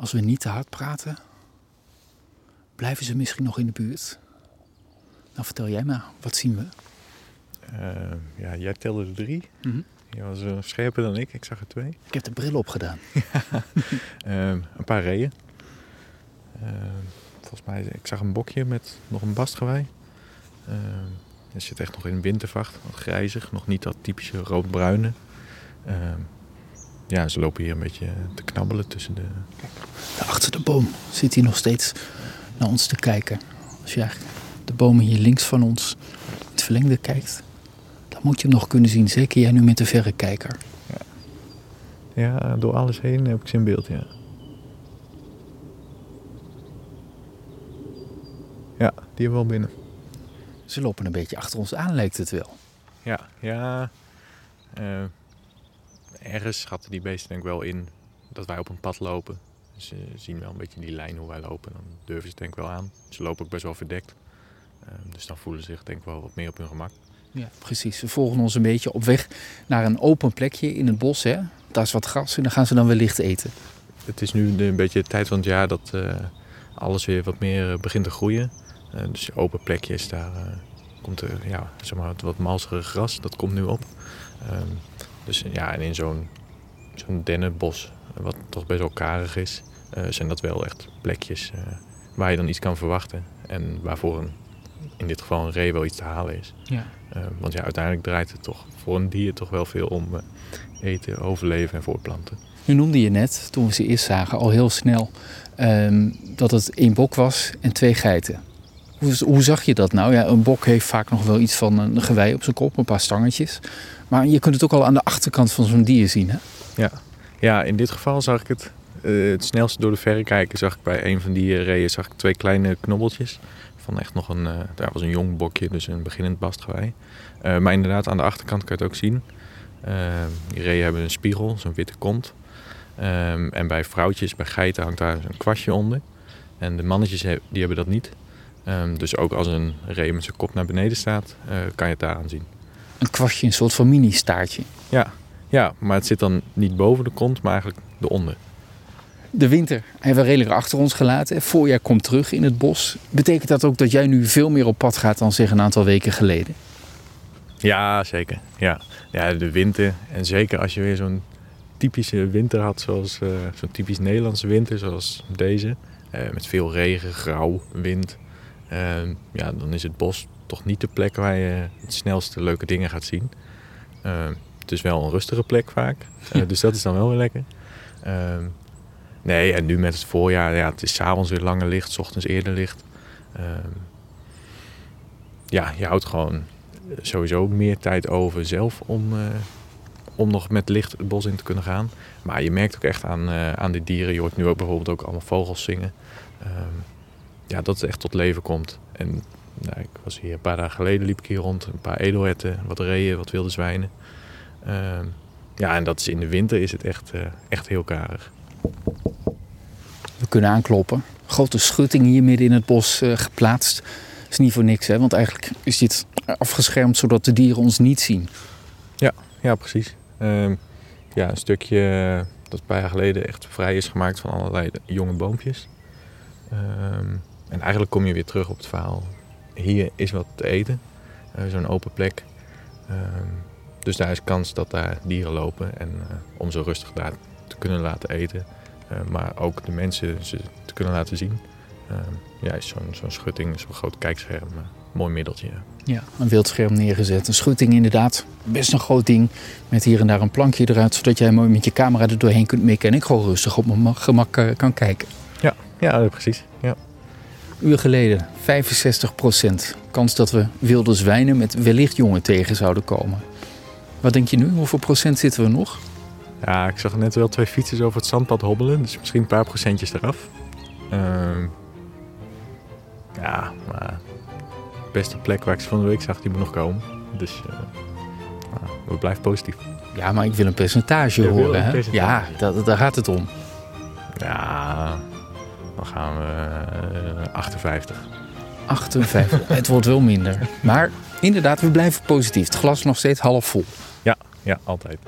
Als we niet te hard praten, blijven ze misschien nog in de buurt. Nou, vertel jij maar, wat zien we? Eh, ja, jij telde er drie. Mhm. Je was uh, scherper dan ik. Ik zag er twee. Ik heb de bril opgedaan. Ehm, een paar reeën. Ehm, volgens mij, ik zag een bokje met nog een bastgewei. Ehm er zit echt nog in wintervacht, wat grijzig. Nog niet dat typische roodbruine. Ja, ze lopen hier een beetje te knabbelen tussen de... Daar achter de boom zit hij nog steeds naar ons te kijken. Als je eigenlijk de bomen hier links van ons in het verlengde kijkt, dan moet je hem nog kunnen zien. Zeker jij nu met de verrekijker. Ja, door alles heen heb ik ze in beeld, ja. Ja, die hebben we al binnen. Ze lopen een beetje achter ons aan, lijkt het wel. Ja, ja. eh, ergens schatten die beesten denk ik wel in dat wij op een pad lopen. Ze zien wel een beetje die lijn hoe wij lopen. Dan durven ze het denk ik wel aan. Ze lopen ook best wel verdekt. Eh, dus dan voelen ze zich denk ik wel wat meer op hun gemak. Ja, precies. Ze volgen ons een beetje op weg naar een open plekje in het bos. Hè? Daar is wat gras en dan gaan ze dan wellicht eten. Het is nu een beetje de tijd van het jaar dat eh, alles weer wat meer eh, begint te groeien. Eh, dus open plekjes, daar komt er ja, zeg maar het wat malsere gras, dat komt nu op. Ehm, dus ja, en in zo'n zo'n dennenbos, wat toch best wel karig is, eh, zijn dat wel echt plekjes eh, waar je dan iets kan verwachten. En waarvoor een, in dit geval een ree wel iets te halen is. Ja. Eh, want ja, uiteindelijk draait het toch voor een dier toch wel veel om eten, overleven en voortplanten. Nu noemde je net, toen we ze eerst zagen, al heel snel ehm, dat het één bok was en twee geiten. Hoe, zag je dat nou? Ja, een bok heeft vaak nog wel iets van een gewei op zijn kop, een paar stangetjes. Maar je kunt het ook al aan de achterkant van zo'n dier zien. Hè? Ja, in dit geval zag ik het eh, het snelste door de verrekijker. Zag ik bij een van die eh, reeën zag ik twee kleine knobbeltjes. Van echt nog een, eh daar was een jong bokje, dus een beginnend bastgewei. Eh, maar inderdaad, aan de achterkant kan je het ook zien. Eh, die reeën hebben een spiegel, zo'n witte kont. Ehm, en bij vrouwtjes, bij geiten hangt daar een kwastje onder. En de mannetjes die hebben dat niet. Ehm, dus ook als een ree met zijn kop naar beneden staat, eh, kan je het daaraan zien. Een kwastje, een soort van mini-staartje. Ja, ja, maar het zit dan niet boven de kont, maar eigenlijk eronder. De winter hebben we redelijk achter ons gelaten. Voorjaar komt terug in het bos. Betekent dat ook dat jij nu veel meer op pad gaat dan zeg een aantal weken geleden? Ja, zeker. Ja. ja, de winter. En zeker als je weer zo'n typische winter had, zoals eh, zo'n typisch Nederlandse winter, zoals deze. eh, met veel regen, grauw, wind. Eh, ja, dan is het bos toch niet de plek waar je het snelste leuke dingen gaat zien. Eh, het is wel een rustige plek vaak. Eh, dus dat is dan wel weer lekker. Ehm, nee, en nu met het voorjaar, ja, het is s'avonds weer langer licht, 's ochtends eerder licht. Ehm, ja, je houdt gewoon sowieso meer tijd over zelf om, eh, om nog met licht het bos in te kunnen gaan. Maar je merkt ook echt aan, eh, aan de dieren. Je hoort nu ook bijvoorbeeld ook allemaal vogels zingen. Ehm, ja, dat het echt tot leven komt. En nou, ik was hier een paar dagen geleden, liep ik hier rond. Een paar edelherten, wat reeën, wat wilde zwijnen. Ehm, ja, en dat is in de winter is het echt, eh, echt heel karig. We kunnen aankloppen. Grote schutting hier midden in het bos eh, geplaatst. is niet voor niks, hè? want eigenlijk is dit afgeschermd zodat de dieren ons niet zien. Ja, precies. Ehm, ja, een stukje eh, dat een paar jaar geleden echt vrij is gemaakt van allerlei jonge boompjes. En eigenlijk kom je weer terug op het verhaal. Hier is wat te eten. Eh, Zo'n open plek. Ehm, dus daar is kans dat daar dieren lopen. En eh, om ze rustig daar te kunnen laten eten. eh, maar ook de mensen ze te kunnen laten zien. Ehm, ja, is zo'n zo'n schutting, zo'n groot kijkscherm. mooi middeltje. ja. Ja, een wildscherm neergezet. Een schutting inderdaad. Best een groot ding. Met hier en daar een plankje eruit. Zodat jij mooi met je camera er doorheen kunt mikken. En ik gewoon rustig op mijn ma- gemak kan kijken. Ja, precies. Ja. Uur geleden 65% kans dat we wilde zwijnen met wellicht jongen tegen zouden komen. Wat denk je nu? Hoeveel procent zitten we nog? Ja, ik zag net wel twee fietsers over het zandpad hobbelen. Dus misschien een paar procentjes eraf. Ehm, ja, maar de beste plek waar ik ze van de week zag, die moet nog komen. Dus nou, we blijven positief. Ja, maar ik wil een percentage Je horen. een hè? Ja, dat, daar gaat het om. Ja, dan gaan we eh, 58. 58. het wordt wel minder. Maar inderdaad, we blijven positief. Het glas nog steeds half vol. Ja, altijd.